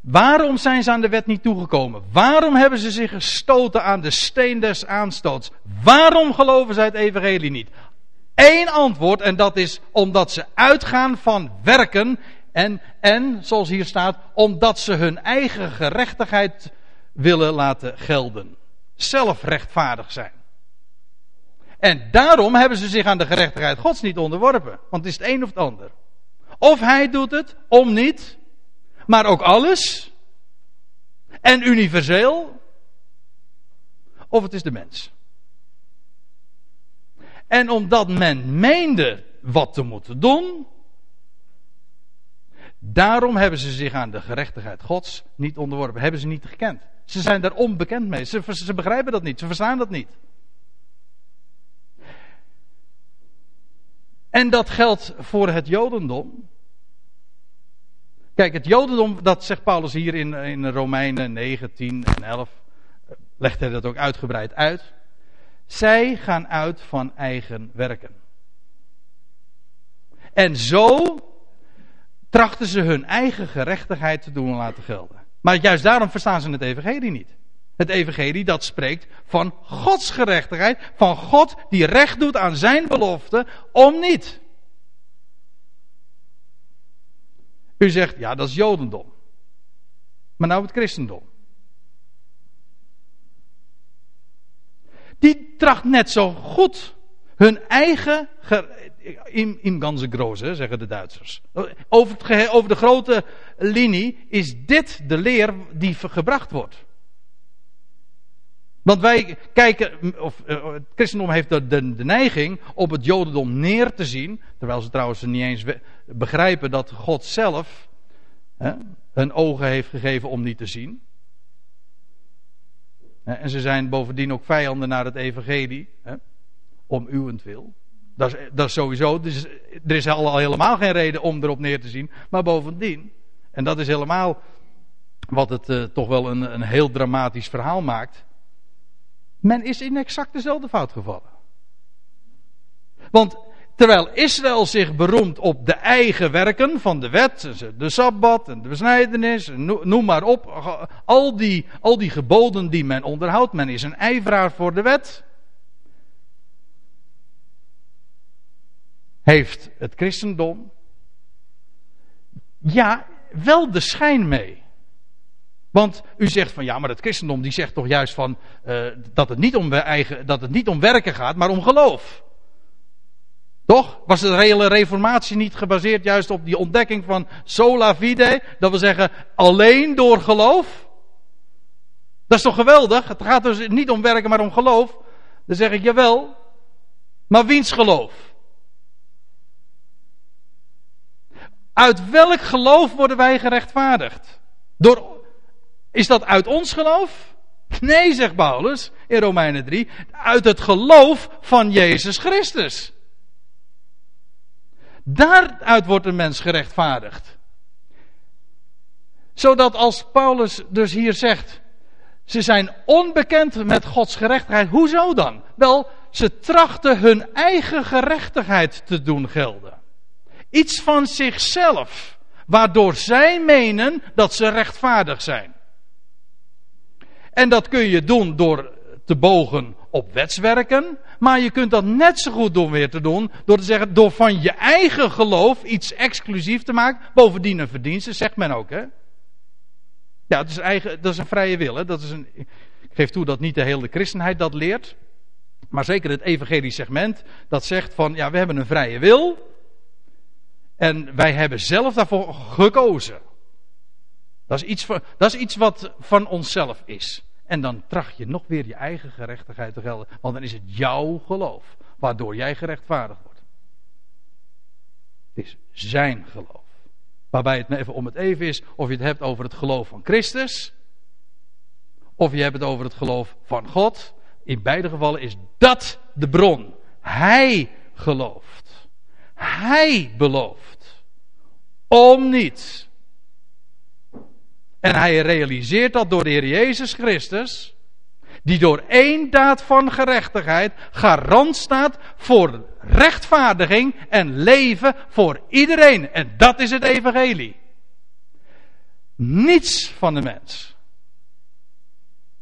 waarom zijn ze aan de wet niet toegekomen? Waarom hebben ze zich gestoten aan de steen des aanstoots? Waarom geloven zij het evangelie niet? Eén antwoord en dat is omdat ze uitgaan van werken en, en, zoals hier staat, omdat ze hun eigen gerechtigheid willen laten gelden. Zelfrechtvaardig zijn. En daarom hebben ze zich aan de gerechtigheid Gods niet onderworpen. Want het is het een of het ander. Of hij doet het, om niet. Maar ook alles. En universeel. Of het is de mens. En omdat men meende wat te moeten doen. Daarom hebben ze zich aan de gerechtigheid Gods niet onderworpen. Hebben ze niet gekend. Ze zijn daar onbekend mee. Ze, ze begrijpen dat niet. Ze verstaan dat niet. En dat geldt voor het Jodendom. Kijk, het Jodendom, dat zegt Paulus hier in, in Romeinen 9, 10 en 11, legt hij dat ook uitgebreid uit. Zij gaan uit van eigen werken. En zo trachten ze hun eigen gerechtigheid te doen laten gelden. Maar juist daarom verstaan ze het evangelie niet. Het evangelie dat spreekt van Gods gerechtigheid, van God die recht doet aan zijn belofte, om niet. U zegt, ja, dat is Jodendom. Maar nou het christendom. Die tracht net zo goed hun eigen. In, in ganze groze, zeggen de Duitsers. Over, het, over de grote linie is dit de leer die gebracht wordt. Want wij kijken, of uh, het christendom heeft de, de, neiging op het jodendom neer te zien, terwijl ze trouwens niet eens begrijpen dat God zelf hè, hun ogen heeft gegeven om niet te zien. En ze zijn bovendien ook vijanden naar het evangelie, hè, om uwentwil. Dat is, dat is sowieso. Dus er is al helemaal geen reden om erop neer te zien. Maar bovendien, en dat is helemaal wat het uh, toch wel een, een heel dramatisch verhaal maakt. Men is in exact dezelfde fout gevallen. Want terwijl Israël zich beroemt op de eigen werken van de wet, de sabbat en de besnijdenis, noem maar op, al die, al die geboden die men onderhoudt, men is een ijveraar voor de wet. Heeft het christendom, ja, wel de schijn mee. Want u zegt van ja, maar het christendom die zegt toch juist van uh, dat, het niet om eigen, dat het niet om werken gaat, maar om geloof. Toch? Was de hele reformatie niet gebaseerd juist op die ontdekking van sola fide? Dat wil zeggen alleen door geloof? Dat is toch geweldig? Het gaat dus niet om werken, maar om geloof. Dan zeg ik jawel, maar wiens geloof? Uit welk geloof worden wij gerechtvaardigd? Door is dat uit ons geloof? Nee, zegt Paulus in Romeinen 3, uit het geloof van Jezus Christus. Daaruit wordt een mens gerechtvaardigd. Zodat als Paulus dus hier zegt, ze zijn onbekend met Gods gerechtigheid. Hoezo dan? Wel, ze trachten hun eigen gerechtigheid te doen gelden. Iets van zichzelf, waardoor zij menen dat ze rechtvaardig zijn. En dat kun je doen door te bogen op wetswerken. Maar je kunt dat net zo goed doen weer te doen. Door te zeggen, door van je eigen geloof iets exclusief te maken. Bovendien een verdienste, zegt men ook. Hè? Ja, dat is, eigen, dat is een vrije wil. Hè? Dat is een, ik geef toe dat niet de hele christenheid dat leert. Maar zeker het evangelisch segment. Dat zegt van, ja, we hebben een vrije wil. En wij hebben zelf daarvoor gekozen. Dat is iets, van, dat is iets wat van onszelf is. En dan tracht je nog weer je eigen gerechtigheid te gelden. Want dan is het jouw geloof. Waardoor jij gerechtvaardigd wordt. Het is zijn geloof. Waarbij het even om het even is of je het hebt over het geloof van Christus. Of je hebt het over het geloof van God. In beide gevallen is dat de bron. Hij gelooft. Hij belooft. Om niets en hij realiseert dat door de Heer Jezus Christus, die door één daad van gerechtigheid garant staat voor rechtvaardiging en leven voor iedereen. En dat is het evangelie. Niets van de mens.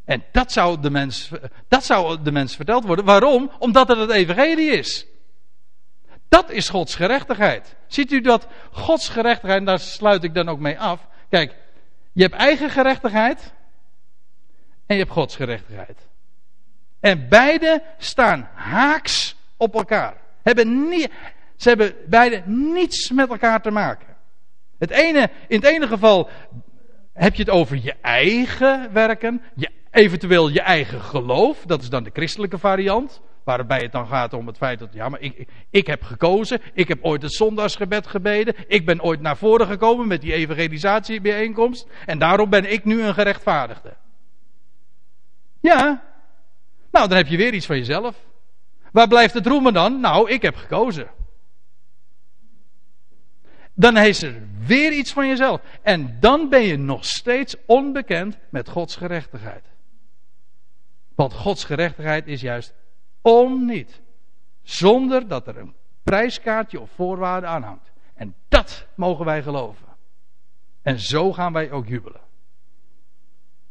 En dat zou de mens, dat zou de mens verteld worden. Waarom? Omdat het het evangelie is. Dat is Gods gerechtigheid. Ziet u dat Gods gerechtigheid, en daar sluit ik dan ook mee af. Kijk, je hebt eigen gerechtigheid en je hebt Gods gerechtigheid. En beide staan haaks op elkaar. Hebben niet, ze hebben beide niets met elkaar te maken. Het ene, in het ene geval heb je het over je eigen werken, je, eventueel je eigen geloof. Dat is dan de christelijke variant. Waarbij het dan gaat om het feit dat, ja, maar ik, ik heb gekozen. Ik heb ooit het zondagsgebed gebeden. Ik ben ooit naar voren gekomen met die evangelisatiebijeenkomst. En daarom ben ik nu een gerechtvaardigde. Ja. Nou, dan heb je weer iets van jezelf. Waar blijft het roemen dan? Nou, ik heb gekozen. Dan is er weer iets van jezelf. En dan ben je nog steeds onbekend met Gods gerechtigheid. Want Gods gerechtigheid is juist om niet. Zonder dat er een prijskaartje of voorwaarde aan hangt. En dat mogen wij geloven. En zo gaan wij ook jubelen.